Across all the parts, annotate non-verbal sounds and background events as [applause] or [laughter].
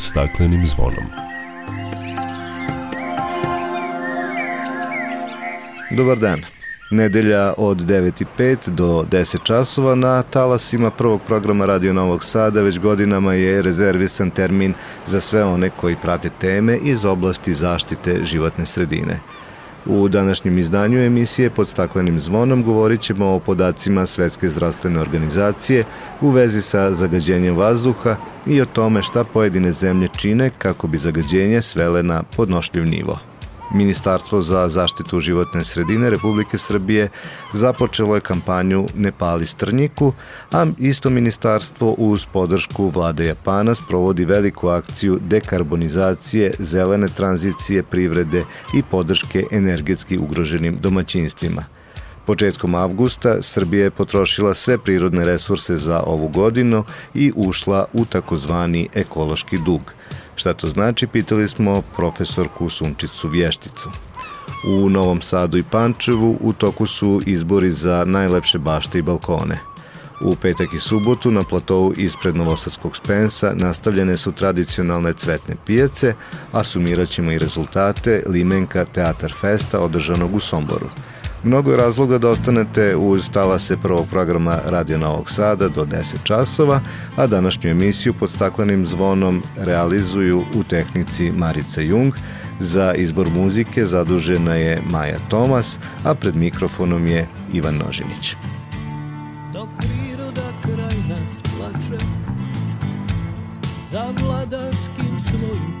staklenim zvonom. Dobar dan. Nedelja od 9.05 do 10 časova na talasima prvog programa Radio Novog Sada već godinama je rezervisan termin za sve one koji prate teme iz oblasti zaštite životne sredine. U današnjem izdanju emisije pod staklenim zvonom govorit ćemo o podacima Svetske zdravstvene organizacije u vezi sa zagađenjem vazduha i o tome šta pojedine zemlje čine kako bi zagađenje svele na podnošljiv nivo. Ministarstvo za zaštitu životne sredine Republike Srbije započelo je kampanju Ne pali strnjiku, a isto ministarstvo uz podršku vlade Japana sprovodi veliku akciju dekarbonizacije, zelene tranzicije privrede i podrške energetski ugroženim domaćinstvima. Početkom avgusta Srbija je potrošila sve prirodne resurse za ovu godinu i ušla u takozvani ekološki dug – Šta to znači, pitali smo profesorku Sunčicu Vješticu. U Novom Sadu i Pančevu u toku su izbori za najlepše bašte i balkone. U petak i subotu na platovu ispred Novosadskog Spensa nastavljene su tradicionalne cvetne pijace, a sumirat ćemo i rezultate Limenka Teatar Festa održanog u Somboru – Mnogo je razloga da ostanete uz talase prvog programa Radio Novog Sada do 10 časova, a današnju emisiju pod staklenim zvonom realizuju u tehnici Marica Jung, za izbor muzike zadužena je Maja Tomas, a pred mikrofonom je Ivan Nožinić. Dok priroda kraj nas plače, za vladarskim svojim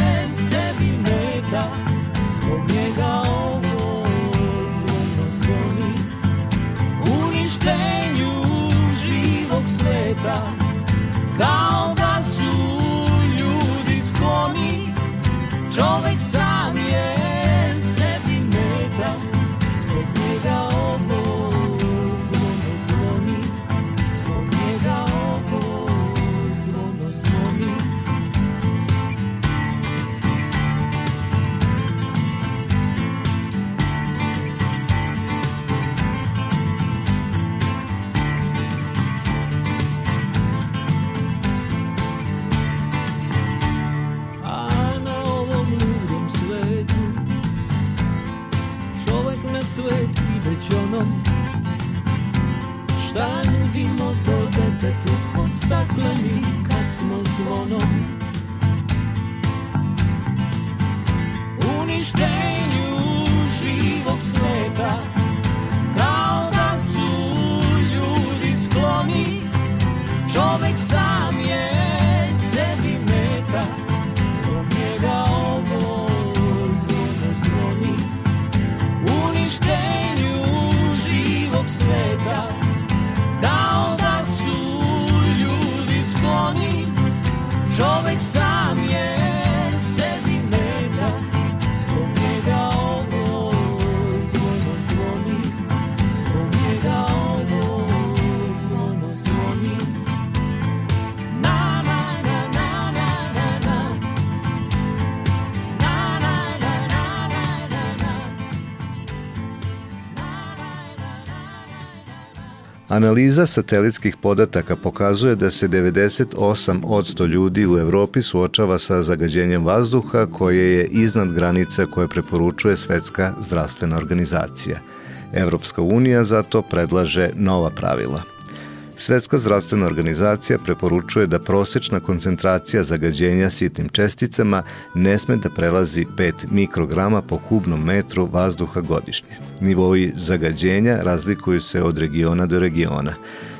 stakleni kad smo zvonom Analiza satelitskih podataka pokazuje da se 98 od 100 ljudi u Evropi suočava sa zagađenjem vazduha koje je iznad granica koje preporučuje Svetska zdravstvena organizacija. Evropska unija zato predlaže nova pravila. Svetska zdravstvena organizacija preporučuje da prosečna koncentracija zagađenja sitnim česticama ne sme da prelazi 5 mikrograma po kubnom metru vazduha godišnje. Nivoji zagađenja razlikuju se od regiona do regiona.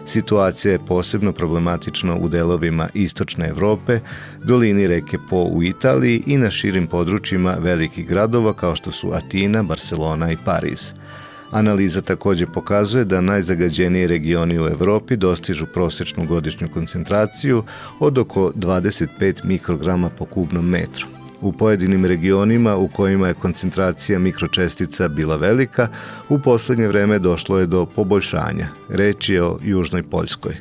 Situacija je posebno problematična u delovima istočne Evrope, dolini reke Po u Italiji i na širim područjima velikih gradova kao što su Atina, Barcelona i Pariz – Analiza takođe pokazuje da najzagađeniji regioni u Evropi dostižu prosečnu godišnju koncentraciju od oko 25 mikrograma po kubnom metru. U pojedinim regionima u kojima je koncentracija mikročestica bila velika, u poslednje vreme došlo je do poboljšanja. Reč je o Južnoj Poljskoj.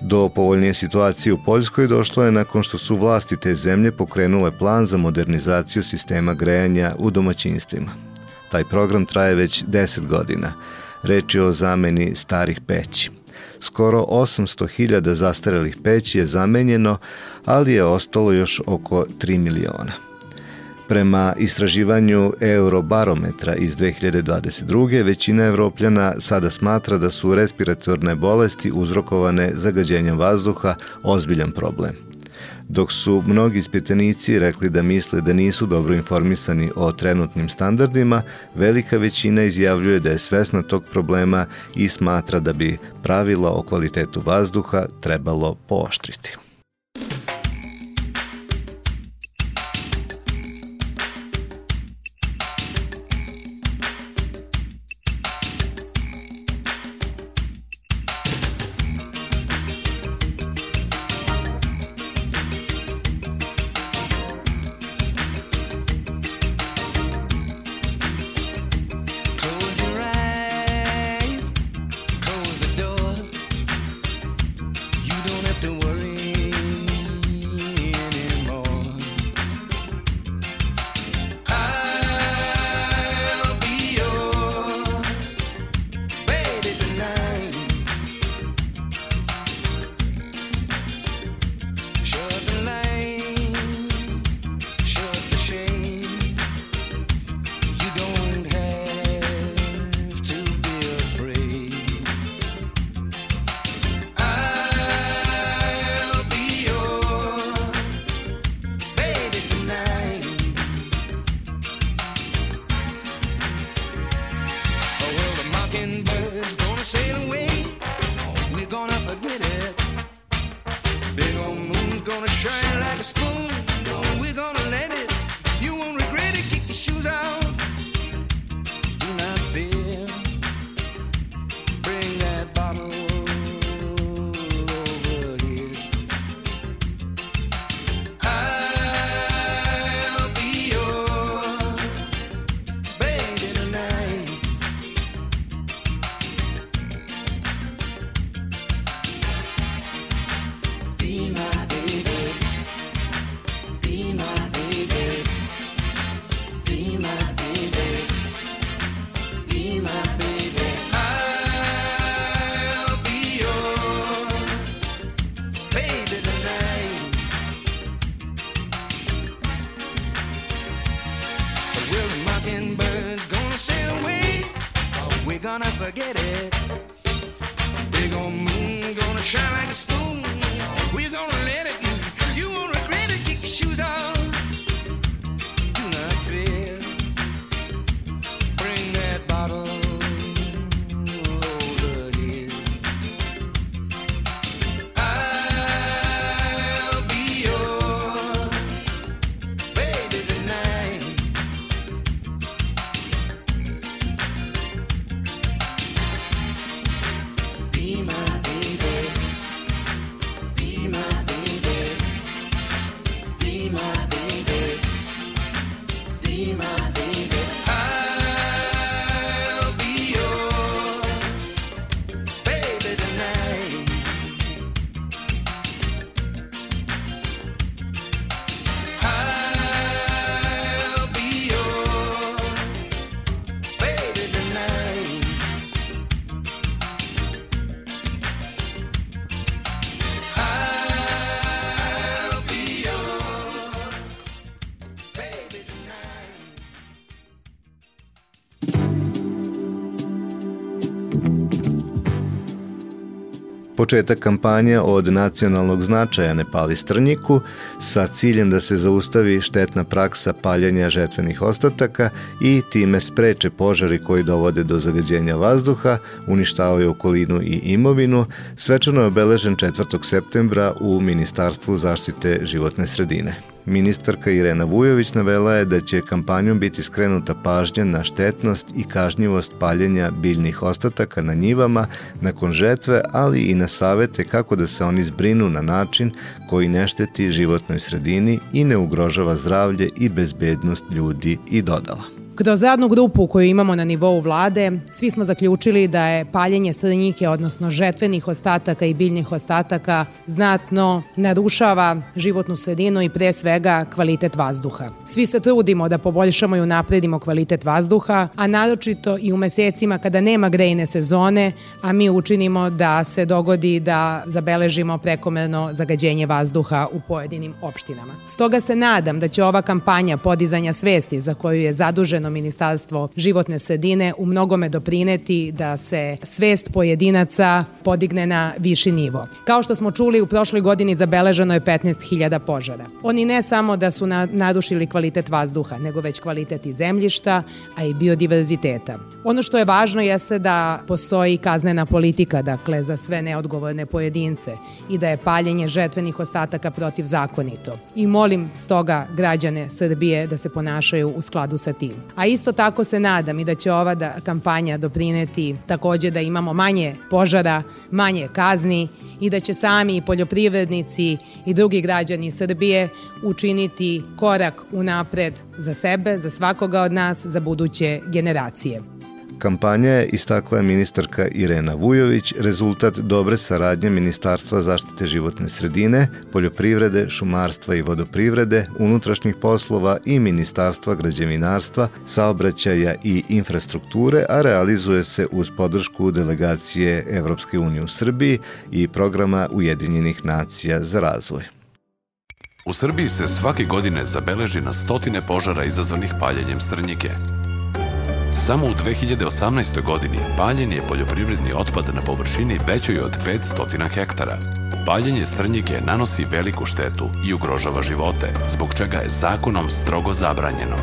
Do povoljnije situacije u Poljskoj došlo je nakon što su vlasti te zemlje pokrenule plan za modernizaciju sistema grejanja u domaćinstvima. Taj program traje već 10 godina. Reč je o zameni starih peći. Skoro 800.000 zastarelih peći je zamenjeno, ali je ostalo još oko 3 miliona. Prema istraživanju Eurobarometra iz 2022. većina evropljana sada smatra da su respiratorne bolesti uzrokovane zagađenjem vazduha ozbiljan problem. Dok su mnogi ispitanici rekli da misle da nisu dobro informisani o trenutnim standardima, velika većina izjavljuje da je svesna tog problema i smatra da bi pravila o kvalitetu vazduha trebalo pooštriti. Mama. Početak kampanje od nacionalnog značaja ne pali strnjiku sa ciljem da se zaustavi štetna praksa paljanja žetvenih ostataka i time spreče požari koji dovode do zagađenja vazduha, uništavaju okolinu i imovinu, svečano je obeležen 4. septembra u Ministarstvu zaštite životne sredine. Ministarka Irena Vujović navela je da će kampanjom biti skrenuta pažnja na štetnost i kažnjivost paljenja biljnih ostataka na njivama nakon žetve, ali i na savete kako da se oni zbrinu na način koji ne šteti životnoj sredini i ne ugrožava zdravlje i bezbednost ljudi i dodala. Kroz radnu grupu koju imamo na nivou vlade, svi smo zaključili da je paljenje stranjike, odnosno žetvenih ostataka i biljnih ostataka, znatno narušava životnu sredinu i pre svega kvalitet vazduha. Svi se trudimo da poboljšamo i unapredimo kvalitet vazduha, a naročito i u mesecima kada nema grejne sezone, a mi učinimo da se dogodi da zabeležimo prekomerno zagađenje vazduha u pojedinim opštinama. Stoga se nadam da će ova kampanja podizanja svesti za koju je zaduženo nadležno Ministarstvo životne sredine u mnogome doprineti da se svest pojedinaca podigne na viši nivo. Kao što smo čuli, u prošloj godini zabeleženo je 15.000 požara. Oni ne samo da su narušili kvalitet vazduha, nego već kvalitet i zemljišta, a i biodiverziteta. Ono što je važno jeste da postoji kaznena politika, dakle, za sve neodgovorne pojedince i da je paljenje žetvenih ostataka protivzakonito. I molim stoga građane Srbije da se ponašaju u skladu sa tim. A isto tako se nadam i da će ova da, kampanja doprineti takođe da imamo manje požara, manje kazni i da će sami poljoprivrednici i drugi građani Srbije učiniti korak unapred za sebe, za svakoga od nas, za buduće generacije. Kampanja je istakla ministarka Irena Vujović, rezultat dobre saradnje Ministarstva zaštite životne sredine, poljoprivrede, šumarstva i vodoprivrede, unutrašnjih poslova i Ministarstva građevinarstva, saobraćaja i infrastrukture, a realizuje se uz podršku delegacije Evropske unije u Srbiji i programa Ujedinjenih nacija za razvoj. U Srbiji se svake godine zabeleži na stotine požara izazvanih paljenjem strnjike – Samo u 2018. godini paljen je poljoprivredni otpad na površini većoj od 500 hektara. Paljenje strnjike nanosi veliku štetu i ugrožava živote, zbog čega je zakonom strogo zabranjeno.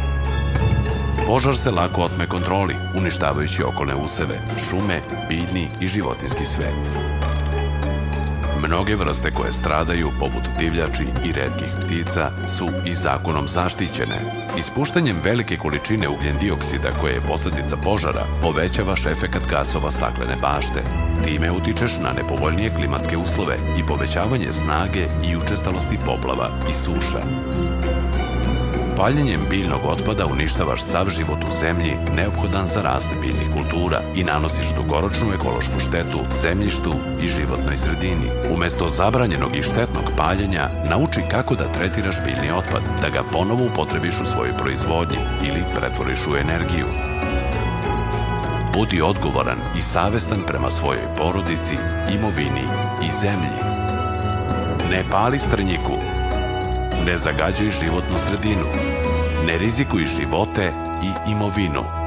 Požar se lako otme kontroli, uništavajući okolne useve, šume, biljni i životinski svet. Mnoge vrste koje stradaju, poput divljači i redkih ptica, su i zakonom zaštićene. Ispuštanjem velike količine ugljen dioksida koje je posledica požara povećavaš efekat gasova staklene bašte. Time utičeš na nepovoljnije klimatske uslove i povećavanje snage i učestalosti poplava i suša. Paljenjem biljnog otpada uništavaš sav život u zemlji neophodan za rast biljnih kultura i nanosiš dugoročnu ekološku štetu zemljištu i životnoj sredini. Umesto zabranjenog i štetnog paljenja, nauči kako da tretiraš biljni otpad, da ga ponovo upotrebiš u svojoj proizvodnji ili pretvoriš u energiju. Budi odgovoran i savestan prema svojoj porodici, imovini i zemlji. Ne pali strnjiku, ne zagađuj životnu sredinu, ne rizikuj živote i imovinu.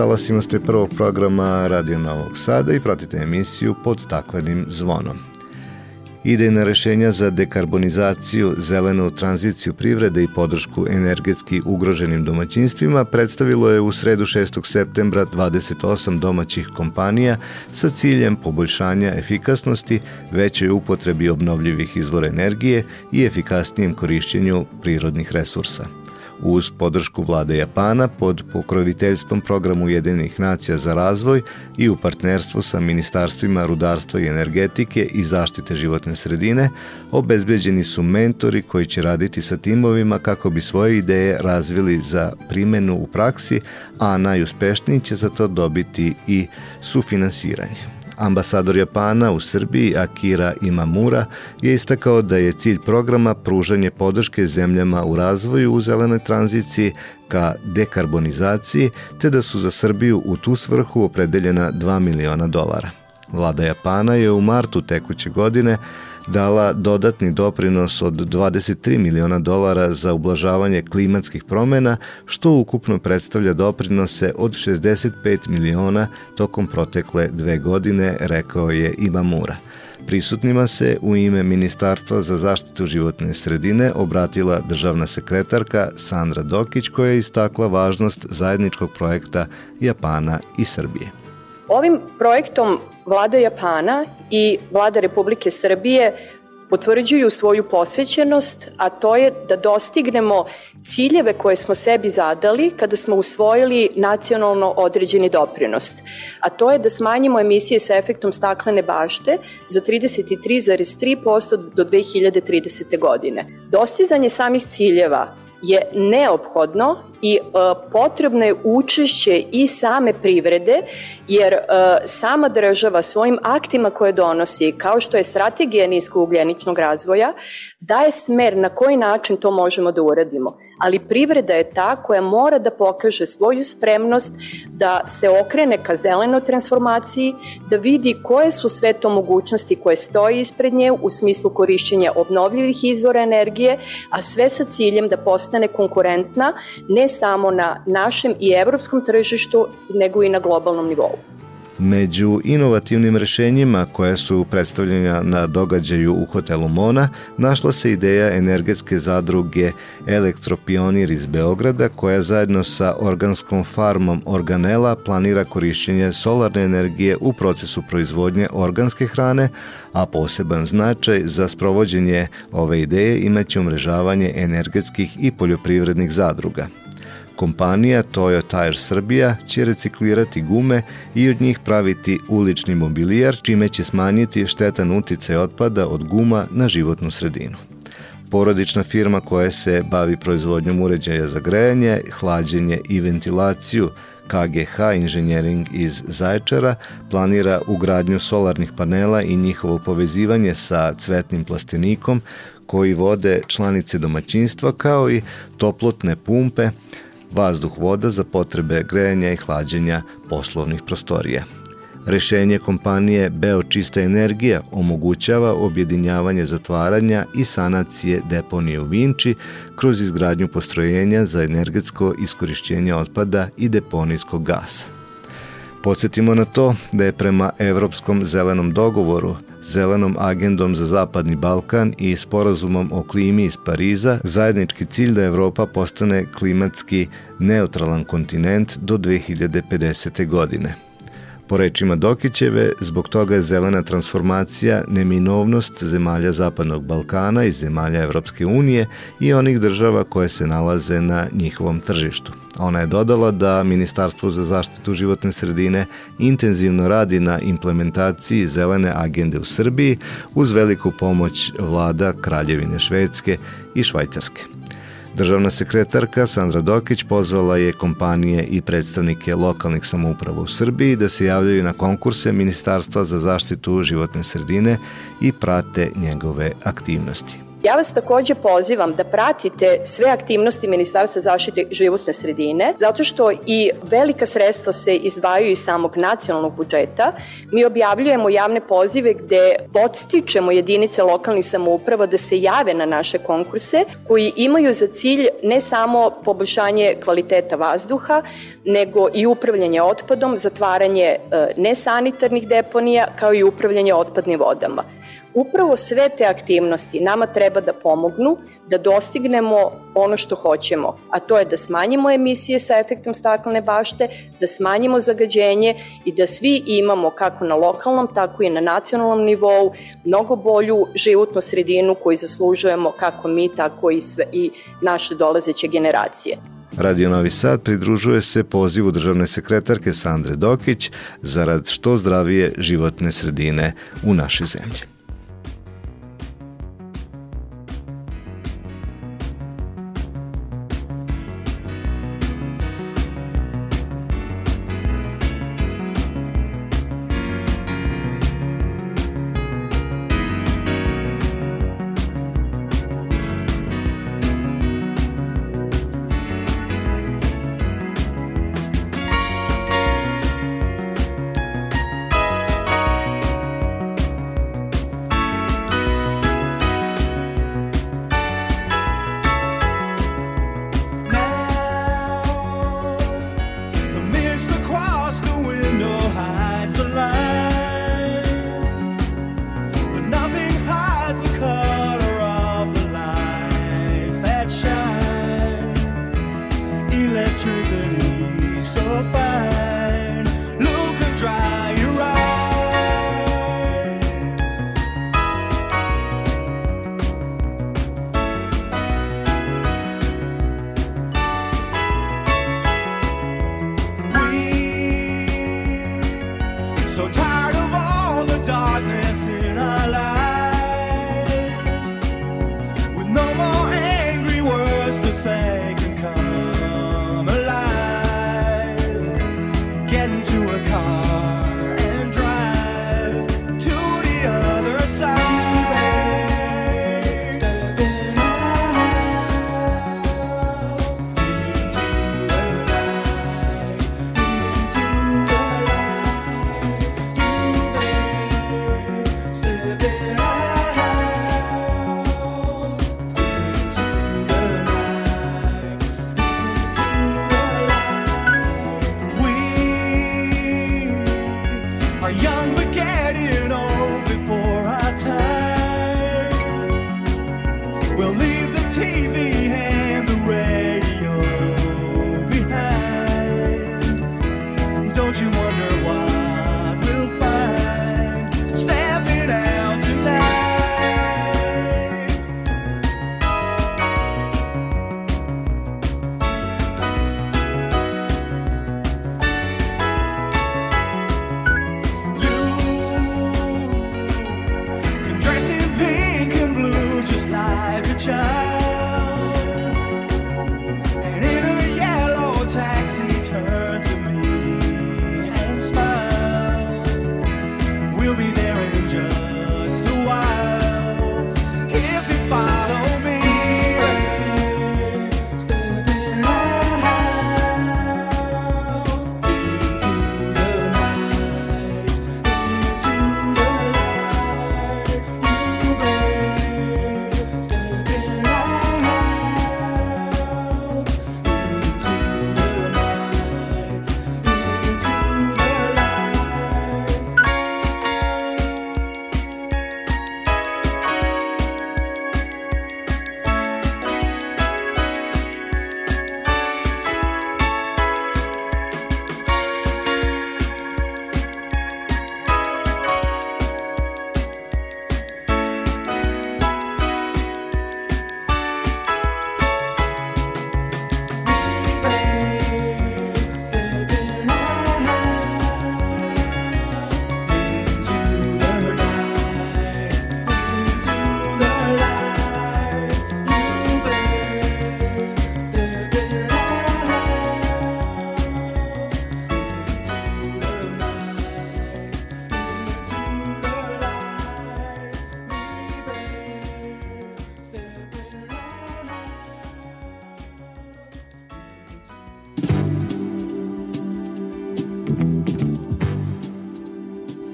Talasima ste prvog programa Radio Novog Sada i pratite emisiju pod staklenim zvonom. Idejna rešenja za dekarbonizaciju, zelenu tranziciju privrede i podršku energetski ugroženim domaćinstvima predstavilo je u sredu 6. septembra 28 domaćih kompanija sa ciljem poboljšanja efikasnosti, većoj upotrebi obnovljivih izvora energije i efikasnijem korišćenju prirodnih resursa uz podršku vlade Japana pod pokroviteljstvom programu Jedinih nacija za razvoj i u partnerstvu sa ministarstvima rudarstva i energetike i zaštite životne sredine, obezbeđeni su mentori koji će raditi sa timovima kako bi svoje ideje razvili za primenu u praksi, a najuspešniji će za to dobiti i sufinansiranje. Ambasador Japana u Srbiji Akira Imamura je istakao da je cilj programa pružanje podrške zemljama u razvoju u zelenoj tranziciji ka dekarbonizaciji, te da su za Srbiju u tu svrhu opredeljena 2 miliona dolara. Vlada Japana je u martu tekuće godine dala dodatni doprinos od 23 miliona dolara za ublažavanje klimatskih promena, što ukupno predstavlja doprinose od 65 miliona tokom protekle dve godine, rekao je Imamura. Prisutnima se u ime Ministarstva za zaštitu životne sredine obratila državna sekretarka Sandra Dokić koja je istakla važnost zajedničkog projekta Japana i Srbije. Ovim projektom vlada Japana i vlada Republike Srbije potvrđuju svoju posvećenost, a to je da dostignemo ciljeve koje smo sebi zadali kada smo usvojili nacionalno određeni doprinost. A to je da smanjimo emisije sa efektom staklene bašte za 33,3% do 2030. godine. Dostizanje samih ciljeva je neophodno i e, potrebno je učešće i same privrede, jer e, sama država svojim aktima koje donosi, kao što je strategija niskougljeničnog razvoja, daje smer na koji način to možemo da uradimo ali privreda je ta koja mora da pokaže svoju spremnost da se okrene ka zelenoj transformaciji, da vidi koje su sve to mogućnosti koje stoje ispred nje u smislu korišćenja obnovljivih izvora energije, a sve sa ciljem da postane konkurentna ne samo na našem i evropskom tržištu, nego i na globalnom nivou. Među inovativnim rešenjima koje su predstavljena na događaju u hotelu Mona našla se ideja energetske zadruge Elektropionir iz Beograda koja zajedno sa organskom farmom Organela planira korišćenje solarne energije u procesu proizvodnje organske hrane, a poseban značaj za sprovođenje ove ideje imaće umrežavanje energetskih i poljoprivrednih zadruga – Kompanija Toyo Tire Srbija će reciklirati gume i od njih praviti ulični mobilijar, čime će smanjiti štetan uticaj otpada od guma na životnu sredinu. Porodična firma koja se bavi proizvodnjom uređaja za grejanje, hlađenje i ventilaciju KGH Inženjering iz Zaječara planira ugradnju solarnih panela i njihovo povezivanje sa cvetnim plastenikom koji vode članice domaćinstva kao i toplotne pumpe vazduh voda za potrebe grejanja i hlađenja poslovnih prostorija. Rešenje kompanije Beočista energija omogućava objedinjavanje zatvaranja i sanacije deponije u Vinči kroz izgradnju postrojenja za energetsko iskorišćenje otpada i deponijskog gasa. Podsjetimo na to da je prema Evropskom zelenom dogovoru zelenom agendom za Zapadni Balkan i sporazumom o klimi iz Pariza zajednički cilj da Evropa postane klimatski neutralan kontinent do 2050. godine. Po rečima Dokićeve, zbog toga je zelena transformacija neminovnost zemalja Zapadnog Balkana i zemalja Evropske unije i onih država koje se nalaze na njihovom tržištu. Ona je dodala da Ministarstvo za zaštitu životne sredine intenzivno radi na implementaciji zelene agende u Srbiji uz veliku pomoć vlada Kraljevine Švedske i Švajcarske. Državna sekretarka Sandra Dokić pozvala je kompanije i predstavnike lokalnih samouprava u Srbiji da se javljaju na konkurse Ministarstva za zaštitu životne sredine i prate njegove aktivnosti. Ja vas takođe pozivam da pratite sve aktivnosti Ministarstva zaštite životne sredine, zato što i velika sredstva se izdvajaju iz samog nacionalnog budžeta. Mi objavljujemo javne pozive gde podstičemo jedinice lokalnih samouprava da se jave na naše konkurse koji imaju za cilj ne samo poboljšanje kvaliteta vazduha, nego i upravljanje otpadom, zatvaranje e, nesanitarnih deponija kao i upravljanje otpadnim vodama. Upravo sve te aktivnosti nama treba da pomognu da dostignemo ono što hoćemo, a to je da smanjimo emisije sa efektom staklene bašte, da smanjimo zagađenje i da svi imamo kako na lokalnom, tako i na nacionalnom nivou mnogo bolju životnu sredinu koju zaslužujemo kako mi, tako i, sve, i naše dolazeće generacije. Radio Novi Sad pridružuje se pozivu državne sekretarke Sandre Dokić zarad što zdravije životne sredine u našoj zemlji.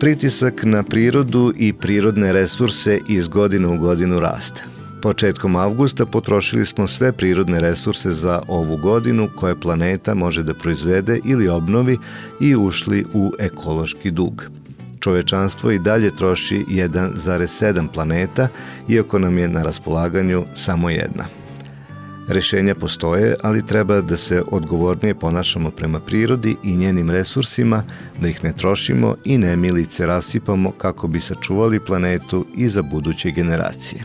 Pritisak na prirodu i prirodne resurse iz godine u godinu raste. Početkom avgusta potrošili smo sve prirodne resurse za ovu godinu koje planeta može da proizvede ili obnovi i ušli u ekološki dug. Čovečanstvo i dalje troši 1,7 planeta, iako nam je na raspolaganju samo jedna. Rešenja postoje, ali treba da se odgovornije ponašamo prema prirodi i njenim resursima, da ih ne trošimo i nemilice rasipamo kako bi sačuvali planetu i za buduće generacije.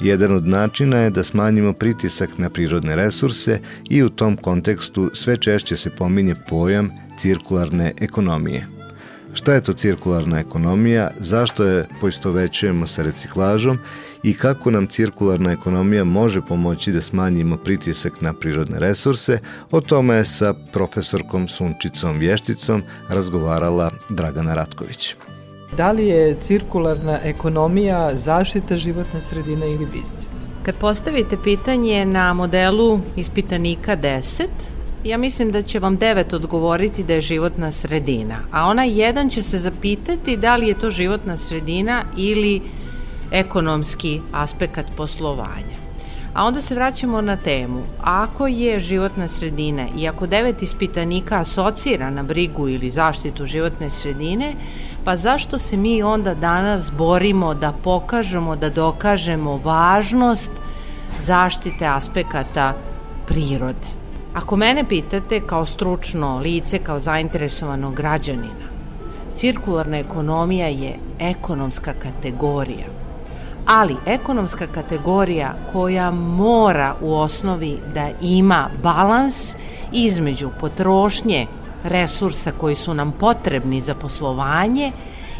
Jedan od načina je da smanjimo pritisak na prirodne resurse i u tom kontekstu sve češće se pominje pojam cirkularne ekonomije. Šta je to cirkularna ekonomija, zašto je poistovećujemo sa reciklažom i kako nam cirkularna ekonomija može pomoći da smanjimo pritisak na prirodne resurse, o tome je sa profesorkom Sunčicom Vješticom razgovarala Dragana Ratković. Da li je cirkularna ekonomija zaštita životne sredine ili biznis? Kad postavite pitanje na modelu ispitanika 10, ja mislim da će vam devet odgovoriti da je životna sredina, a ona jedan će se zapitati da li je to životna sredina ili ekonomski aspekt poslovanja. A onda se vraćamo na temu. Ako je životna sredina i ako devet ispitanika asocira na brigu ili zaštitu životne sredine, pa zašto se mi onda danas borimo da pokažemo, da dokažemo važnost zaštite aspekata prirode? Ako mene pitate kao stručno lice, kao zainteresovanog građanina, cirkularna ekonomija je ekonomska kategorija – ali ekonomska kategorija koja mora u osnovi da ima balans između potrošnje resursa koji su nam potrebni za poslovanje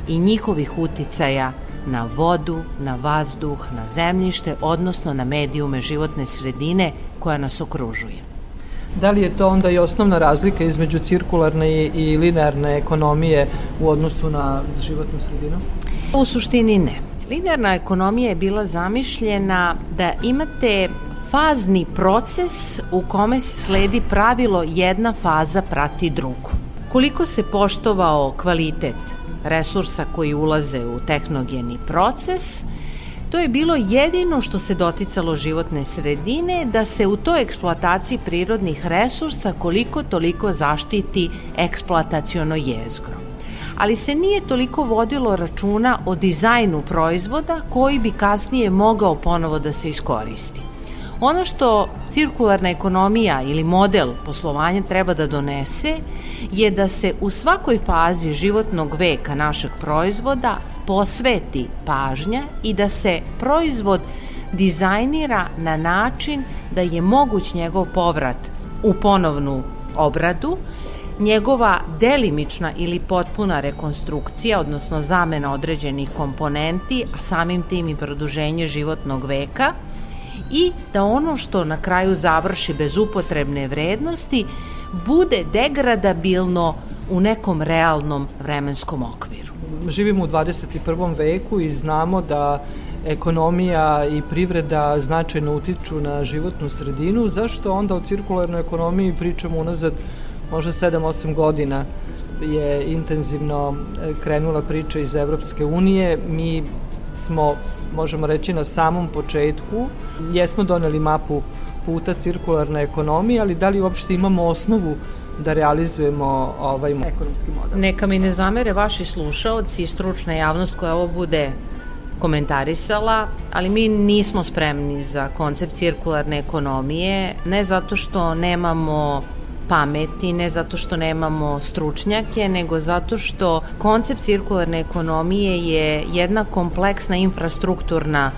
i njihovih uticaja na vodu, na vazduh, na zemljište, odnosno na medijume životne sredine koja nas okružuje. Da li je to onda i osnovna razlika između cirkularne i linearne ekonomije u odnosu na životnu sredinu? U suštini ne. Linearna ekonomija je bila zamišljena da imate fazni proces u kome sledi pravilo jedna faza prati drugu. Koliko se poštovao kvalitet resursa koji ulaze u tehnogeni proces, to je bilo jedino što se doticalo životne sredine, da se u toj eksploataciji prirodnih resursa koliko toliko zaštiti eksploataciono jezgro ali se nije toliko vodilo računa o dizajnu proizvoda koji bi kasnije mogao ponovo da se iskoristi. Ono što cirkularna ekonomija ili model poslovanja treba da donese je da se u svakoj fazi životnog veka našeg proizvoda posveti pažnja i da se proizvod dizajnira na način da je moguć njegov povrat u ponovnu obradu njegova delimična ili potpuna rekonstrukcija, odnosno zamena određenih komponenti, a samim tim i produženje životnog veka, i da ono što na kraju završi bez upotrebne vrednosti bude degradabilno u nekom realnom vremenskom okviru. Živimo u 21. veku i znamo da ekonomija i privreda značajno utiču na životnu sredinu, zašto onda o cirkularnoj ekonomiji pričamo unazad možda 7-8 godina je intenzivno e, krenula priča iz Evropske unije. Mi smo, možemo reći, na samom početku. Jesmo doneli mapu puta cirkularne ekonomije, ali da li uopšte imamo osnovu da realizujemo ovaj ekonomski model? Neka mi ne zamere vaši slušaoci i stručna javnost koja ovo bude komentarisala, ali mi nismo spremni za koncept cirkularne ekonomije, ne zato što nemamo pameti, ne zato što nemamo stručnjake, nego zato što koncept cirkularne ekonomije je jedna kompleksna infrastrukturna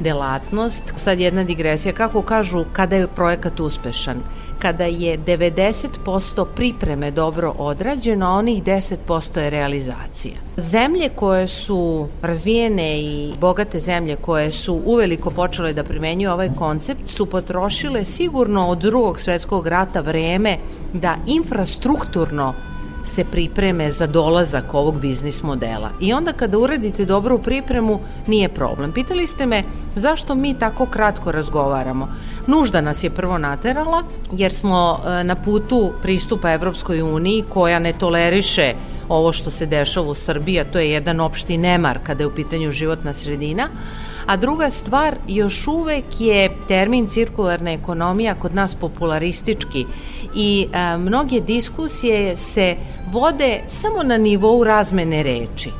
delatnost. Sad jedna digresija, kako kažu kada je projekat uspešan? Kada je 90% pripreme dobro odrađeno, a onih 10% je realizacija. Zemlje koje su razvijene i bogate zemlje koje su uveliko počele da primenjuju ovaj koncept su potrošile sigurno od drugog svetskog rata vreme da infrastrukturno se pripreme za dolazak ovog biznis modela. I onda kada uradite dobru pripremu, nije problem. Pitali ste me zašto mi tako kratko razgovaramo. Nužda nas je prvo naterala, jer smo e, na putu pristupa Evropskoj uniji koja ne toleriše ovo što se dešava u Srbiji, a to je jedan opšti nemar kada je u pitanju životna sredina. A druga stvar, još uvek je termin cirkularna ekonomija kod nas popularistički i a, mnoge diskusije se vode samo na nivou razmene reči.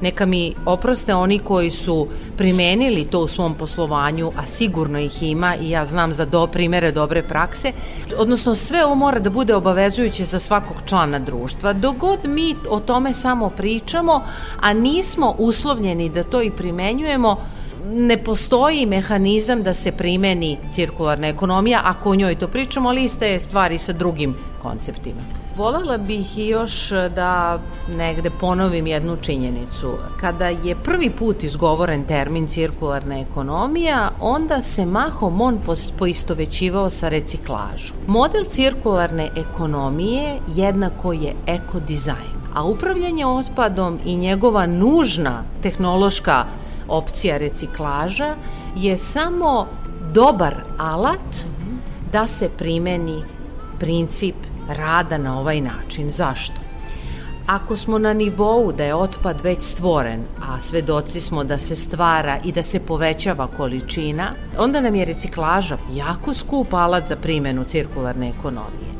Neka mi oproste oni koji su primenili to u svom poslovanju, a sigurno ih ima i ja znam za do primere dobre prakse, odnosno sve ovo mora da bude obavezujuće za svakog člana društva. Dogod mi o tome samo pričamo, a nismo uslovljeni da to i primenjujemo, ne postoji mehanizam da se primeni cirkularna ekonomija ako o njoj to pričamo, ali iste stvari sa drugim konceptima. Volela bih još da negde ponovim jednu činjenicu. Kada je prvi put izgovoren termin cirkularna ekonomija, onda se mahom on poistovećivao sa reciklažom. Model cirkularne ekonomije jednako je ekodizajn, a upravljanje otpadom i njegova nužna tehnološka opcija reciklaža je samo dobar alat da se primeni princip rada na ovaj način. Zašto? Ako smo na nivou da je otpad već stvoren, a svedoci smo da se stvara i da se povećava količina, onda nam je reciklaža jako skup alat za primenu cirkularne ekonomije.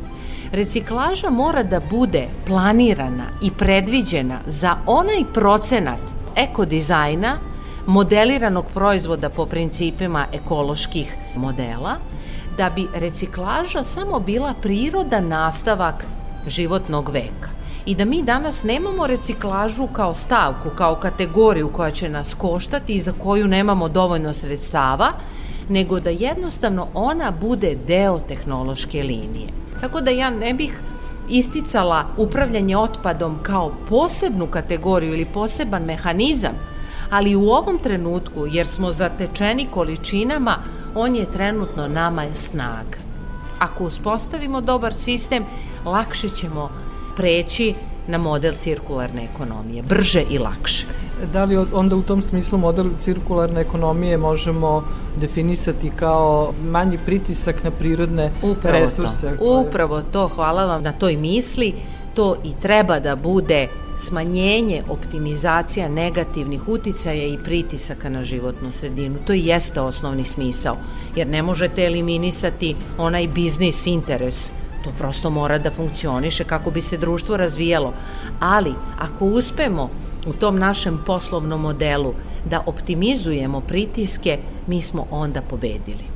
Reciklaža mora da bude planirana i predviđena za onaj procenat ekodizajna modeliranog proizvoda po principima ekoloških modela, da bi reciklaža samo bila priroda nastavak životnog veka i da mi danas nemamo reciklažu kao stavku, kao kategoriju koja će nas koštati i za koju nemamo dovoljno sredstava, nego da jednostavno ona bude deo tehnološke linije. Tako da ja ne bih isticala upravljanje otpadom kao posebnu kategoriju ili poseban mehanizam, ali u ovom trenutku, jer smo zatečeni količinama, on je trenutno nama je snaga. Ako uspostavimo dobar sistem, lakše ćemo preći na model cirkularne ekonomije, brže i lakše. Da li onda u tom smislu model cirkularne ekonomije možemo definisati kao manji pritisak na prirodne Upravo resurse? To. Koje... Upravo to, hvala vam na toj misli. To i treba da bude smanjenje, optimizacija negativnih uticaja i pritisaka na životnu sredinu. To i jeste osnovni smisao, jer ne možete eliminisati onaj biznis interes To prosto mora da funkcioniše kako bi se društvo razvijalo. Ali, ako uspemo u tom našem poslovnom modelu da optimizujemo pritiske, mi smo onda pobedili.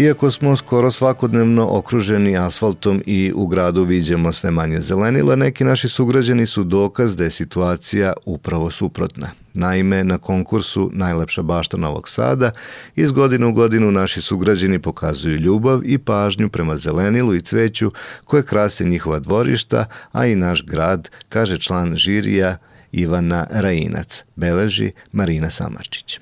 Iako smo skoro svakodnevno okruženi asfaltom i u gradu viđamo sve manje zelenila, neki naši sugrađani su dokaz da je situacija upravo suprotna. Naime, na konkursu Najlepša bašta Novog Sada iz godine u godinu naši sugrađani pokazuju ljubav i pažnju prema zelenilu i cveću koje krase njihova dvorišta, a i naš grad, kaže član žirija Ivana Rajinac, beleži Marina Samarčić.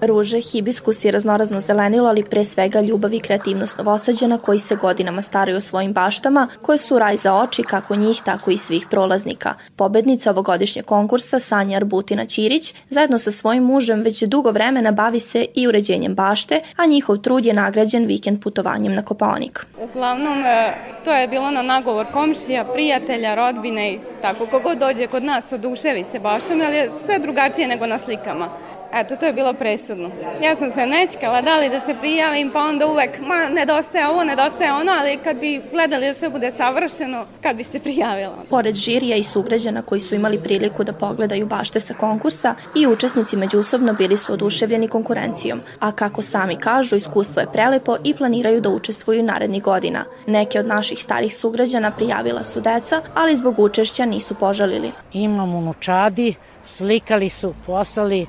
Ruže, hibiskus i raznorazno zelenilo, ali pre svega ljubav i kreativnost novosađana koji se godinama staraju o svojim baštama, koje su raj za oči kako njih, tako i svih prolaznika. Pobednica ovogodišnjeg konkursa Sanja Arbutina Ćirić zajedno sa svojim mužem već dugo vremena bavi se i uređenjem bašte, a njihov trud je nagrađen vikend putovanjem na Kopaonik. Uglavnom, e, to je bilo na nagovor komšija, prijatelja, rodbine i tako. Kogod dođe kod nas oduševi se baštom, ali je sve drugačije nego na slikama. Eto, to je bilo presudno. Ja sam se nečkala da li da se prijavim, pa onda uvek, ma, nedostaje ovo, nedostaje ono, ali kad bi gledali da sve bude savršeno, kad bi se prijavila. Pored žirija i sugrađana koji su imali priliku da pogledaju bašte sa konkursa, i učesnici međusobno bili su oduševljeni konkurencijom, a kako sami kažu, iskustvo je prelepo i planiraju da učestvuju narednih godina. Neke od naših starih sugrađana prijavila su deca, ali zbog učešća nisu požalili. Imam unučadi, slikali su, poslali,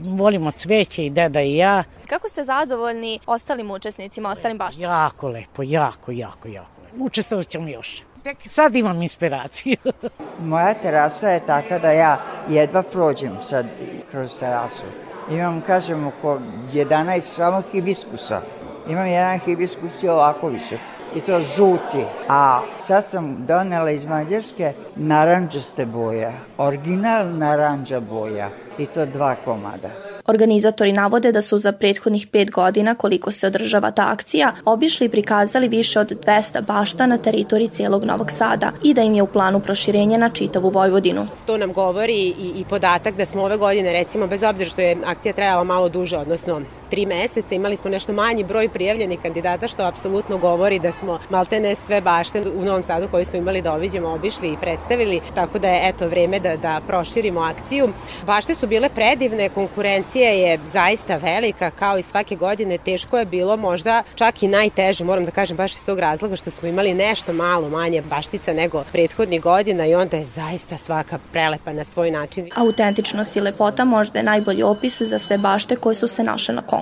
volimo cveće i deda i ja. Kako ste zadovoljni ostalim učesnicima, ostalim baštima? Jako lepo, jako, jako, jako lepo. Učestvovat ćemo još. Tek sad imam inspiraciju. [laughs] Moja terasa je taka da ja jedva prođem sad kroz terasu. Imam, kažem, oko 11 samo hibiskusa. Imam jedan hibiskus i ovako visok i to žuti. A sad sam donela iz Mađarske naranđaste boje, original naranđa boja i to dva komada. Organizatori navode da su za prethodnih pet godina, koliko se održava ta akcija, obišli i prikazali više od 200 bašta na teritoriji cijelog Novog Sada i da im je u planu proširenja na čitavu Vojvodinu. To nam govori i, i podatak da smo ove godine, recimo, bez obzira što je akcija trajala malo duže, odnosno tri meseca imali smo nešto manji broj prijavljenih kandidata, što apsolutno govori da smo maltene sve bašte u Novom Sadu koji smo imali da obiđemo, obišli i predstavili, tako da je eto vreme da, da proširimo akciju. Bašte su bile predivne, konkurencija je zaista velika, kao i svake godine, teško je bilo možda čak i najteže, moram da kažem baš iz tog razloga što smo imali nešto malo manje baštica nego prethodnih godina i onda je zaista svaka prelepa na svoj način. Autentičnost i lepota možda je najbolji opis za sve bašte koje su se naše na konkursu.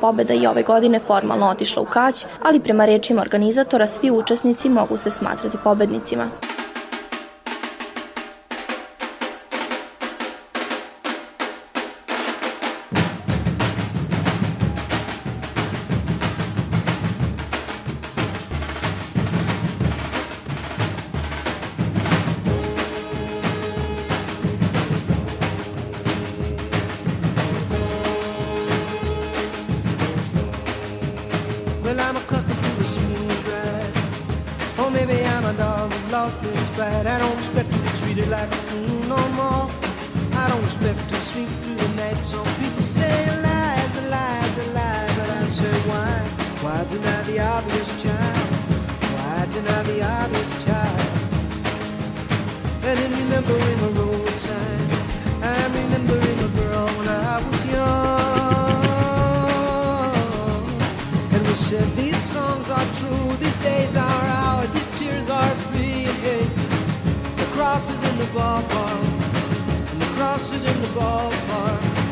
Pobeda i ove godine formalno otišla u Kać, ali prema rečima organizatora svi učesnici mogu se smatrati pobednicima. So people say lies and lies and lies, but I say why? Why deny the obvious child? Why deny the obvious child? And I'm remembering a road sign. I'm remembering a girl when I was young. And we said these songs are true, these days are ours, these tears are free. The cross is in the ballpark, and the cross is in the ballpark.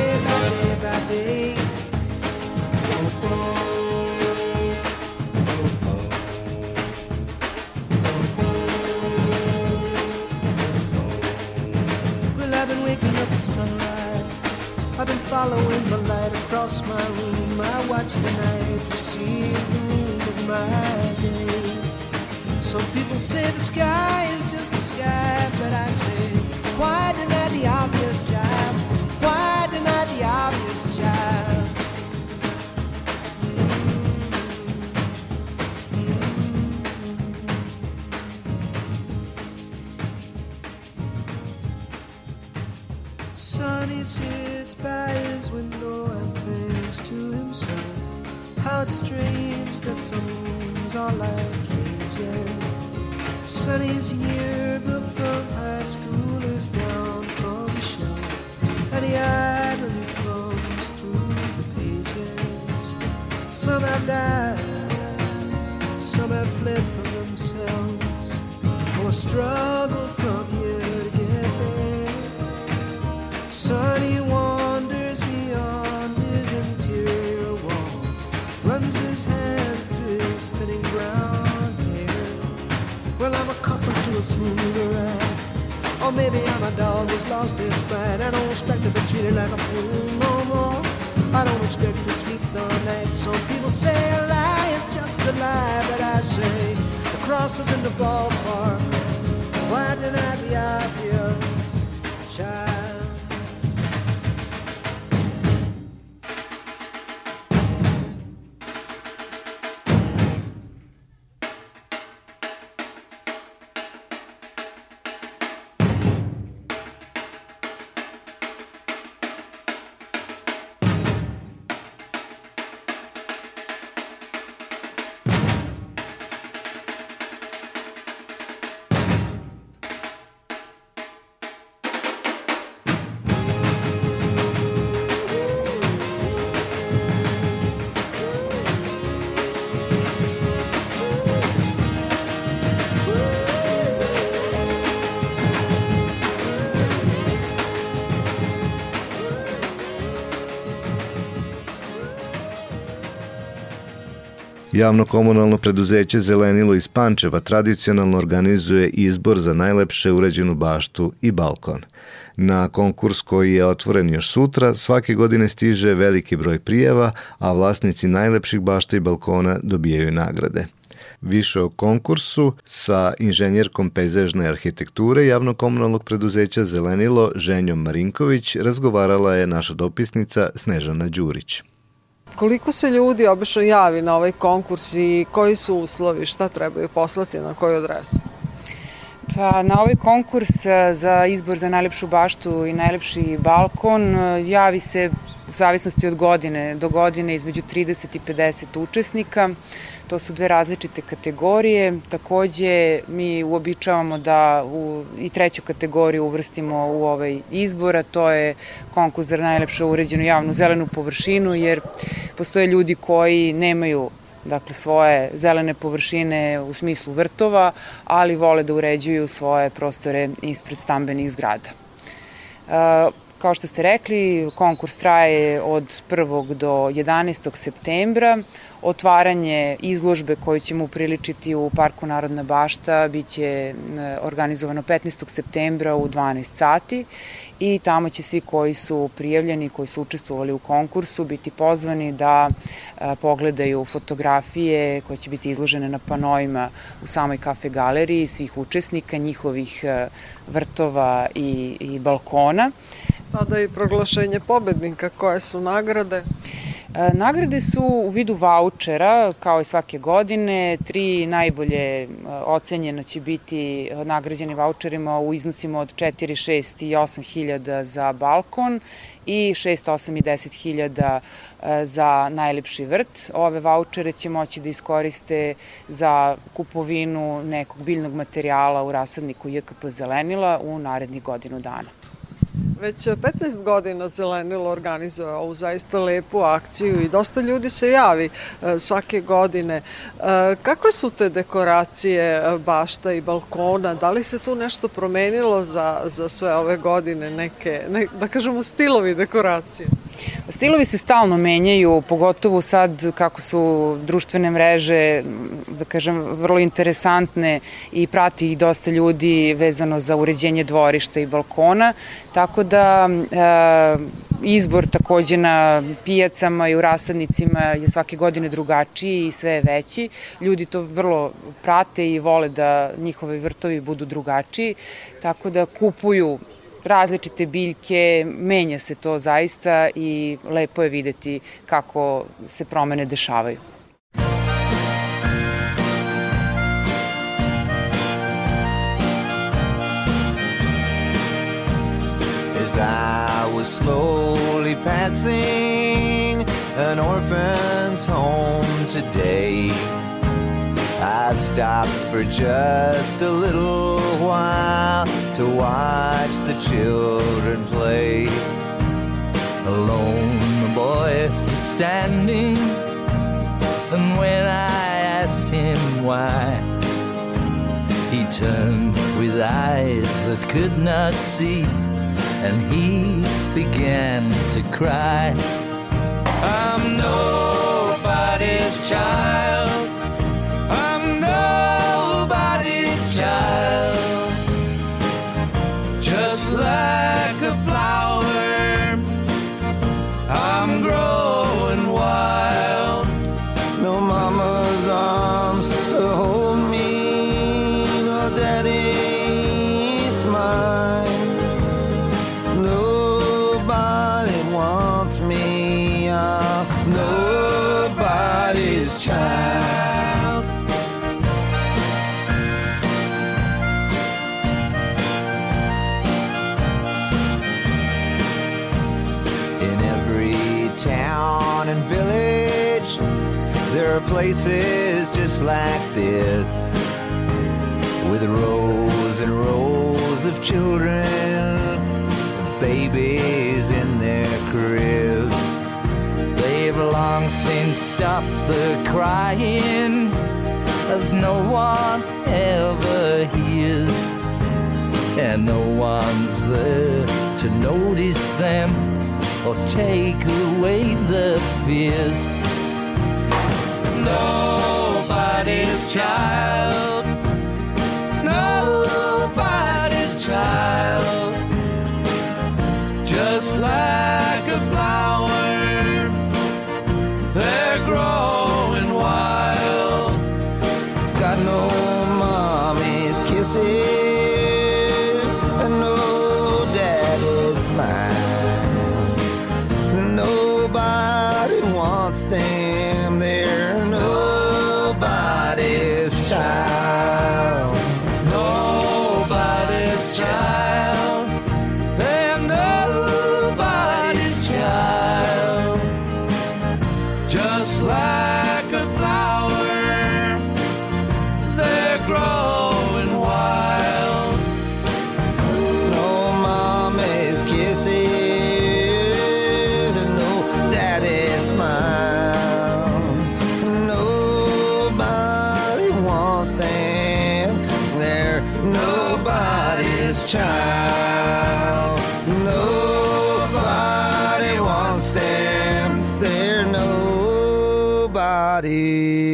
following the light across my room. I watch the night receive the moon of my day. Some people say the sky is just the sky, but I say, why deny the obvious? How it's strange that rooms are like cages. Sonny's yearbook from high school is down from the shelf, and he idly thumbs through the pages. Some have died, some have fled from themselves, or struggled from here to get there. Sonny accustomed to a. Or maybe I'm a dog who's lost its pride. I don't expect to be treated like a fool no more. I don't expect to sleep the night. Some people say a lie is just a lie, but I say the cross is in the ballpark. Why deny the obvious, child? Javno komunalno preduzeće Zelenilo iz Pančeva tradicionalno organizuje izbor za najlepše uređenu baštu i balkon. Na konkurs koji je otvoren još sutra, svake godine stiže veliki broj prijeva, a vlasnici najlepših bašta i balkona dobijaju nagrade. Više o konkursu sa inženjerkom pejzažne arhitekture javno-komunalnog preduzeća Zelenilo Ženjom Marinković razgovarala je naša dopisnica Snežana Đurić. Koliko se ljudi obično javi na ovaj konkurs i koji su uslovi, šta trebaju poslati na koju adresu? Pa, na ovaj konkurs e, za izbor za najlepšu baštu i najlepši balkon e, javi se u zavisnosti od godine do godine između 30 i 50 učesnika. To su dve različite kategorije. Takođe, mi uobičavamo da u, i treću kategoriju uvrstimo u ovaj izbor, a to je konkurs za najlepše uređenu javnu zelenu površinu, jer postoje ljudi koji nemaju dakle svoje zelene površine u smislu vrtova, ali vole da uređuju svoje prostore ispred stambenih zgrada. E, kao što ste rekli, konkurs traje od 1. do 11. septembra. Otvaranje izložbe koju ćemo upriličiti u Parku Narodna bašta biće organizovano 15. septembra u 12 sati i tamo će svi koji su prijavljeni, koji su učestvovali u konkursu biti pozvani da pogledaju fotografije koje će biti izložene na panojima u samoj kafe galeriji svih učesnika, njihovih vrtova i, i balkona. Tada i proglašenje pobednika, koje su nagrade? E, nagrade su u vidu vouchera, kao i svake godine. Tri najbolje e, ocenjena će biti nagrađeni voucherima u iznosima od 4, 6 i 8 hiljada za balkon i 6, 8 i 10 hiljada e, za najlepši vrt. Ove vouchere će moći da iskoriste za kupovinu nekog biljnog materijala u rasadniku JKP Zelenila u narednih godinu dana. Već 15 godina Zelenilo organizuje ovu zaista lepu akciju i dosta ljudi se javi e, svake godine. E, kakve su te dekoracije bašta i balkona? Da li se tu nešto promenilo za, za sve ove godine, neke, ne, da kažemo, stilovi dekoracije? Stilovi se stalno menjaju, pogotovo sad kako su društvene mreže, da kažem, vrlo interesantne i prati ih dosta ljudi vezano za uređenje dvorišta i balkona, tako da e, izbor takođe na pijacama i u rasadnicima je svake godine drugačiji i sve je veći. Ljudi to vrlo prate i vole da njihovi vrtovi budu drugačiji, tako da kupuju različite biljke, menja se to zaista i lepo je videti kako se promene dešavaju. I was slowly passing an orphan's home today. I stopped for just a little while to watch the children play. Alone, the boy was standing, and when I asked him why, he turned with eyes that could not see, and he began to cry. I'm nobody's child. I'm nobody's child. Just like children, babies in their cribs. They've long since stopped the crying, as no one ever hears, and no one's there to notice them or take away the fears. Nobody's child,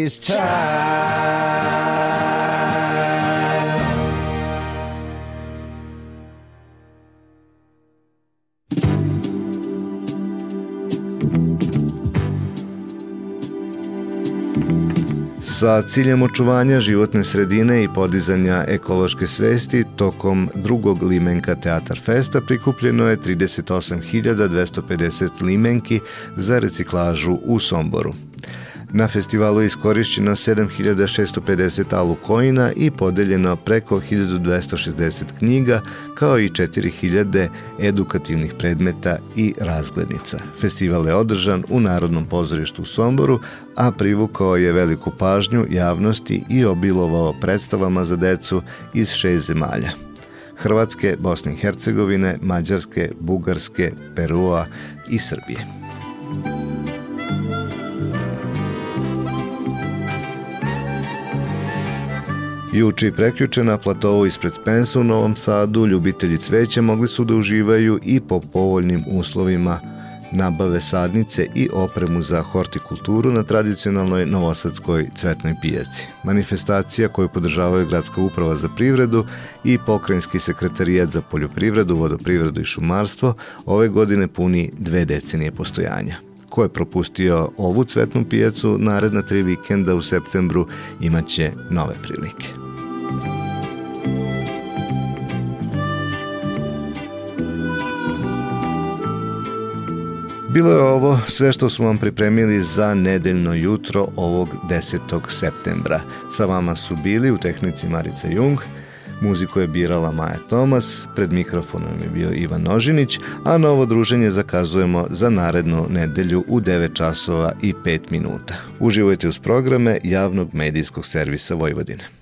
nobody's child. Sa ciljem očuvanja životne sredine i podizanja ekološke svesti, tokom drugog Limenka Teatar Festa prikupljeno je 38.250 limenki za reciklažu u Somboru. Na festivalu je iskorišćeno 7650 alukojina i podeljeno preko 1260 knjiga, kao i 4000 edukativnih predmeta i razglednica. Festival je održan u Narodnom pozorištu u Somboru, a privukao je veliku pažnju javnosti i obilovao predstavama za decu iz šest zemalja. Hrvatske, Bosne i Hercegovine, Mađarske, Bugarske, Perua i Srbije. Juče i preključe na platovu ispred Spensa u Novom Sadu ljubitelji cveća mogli su da uživaju i po povoljnim uslovima nabave sadnice i opremu za hortikulturu na tradicionalnoj novosadskoj cvetnoj pijaci. Manifestacija koju podržavaju Gradska uprava za privredu i Pokrajinski sekretarijat za poljoprivredu, vodoprivredu i šumarstvo ove godine puni dve decenije postojanja. Ko je propustio ovu cvetnu pijacu naredna tri vikenda u septembru imaće nove prilike. Bilo je ovo sve što smo vam pripremili za nedeljno jutro ovog 10. septembra. Sa vama su bili u tehnici Marica Jung, Muziku je birala Maja Tomas, pred mikrofonom je bio Ivan Nožinić, a novo druženje zakazujemo za narednu nedelju u 9 časova i 5 minuta. Uživajte uz programe javnog medijskog servisa Vojvodine.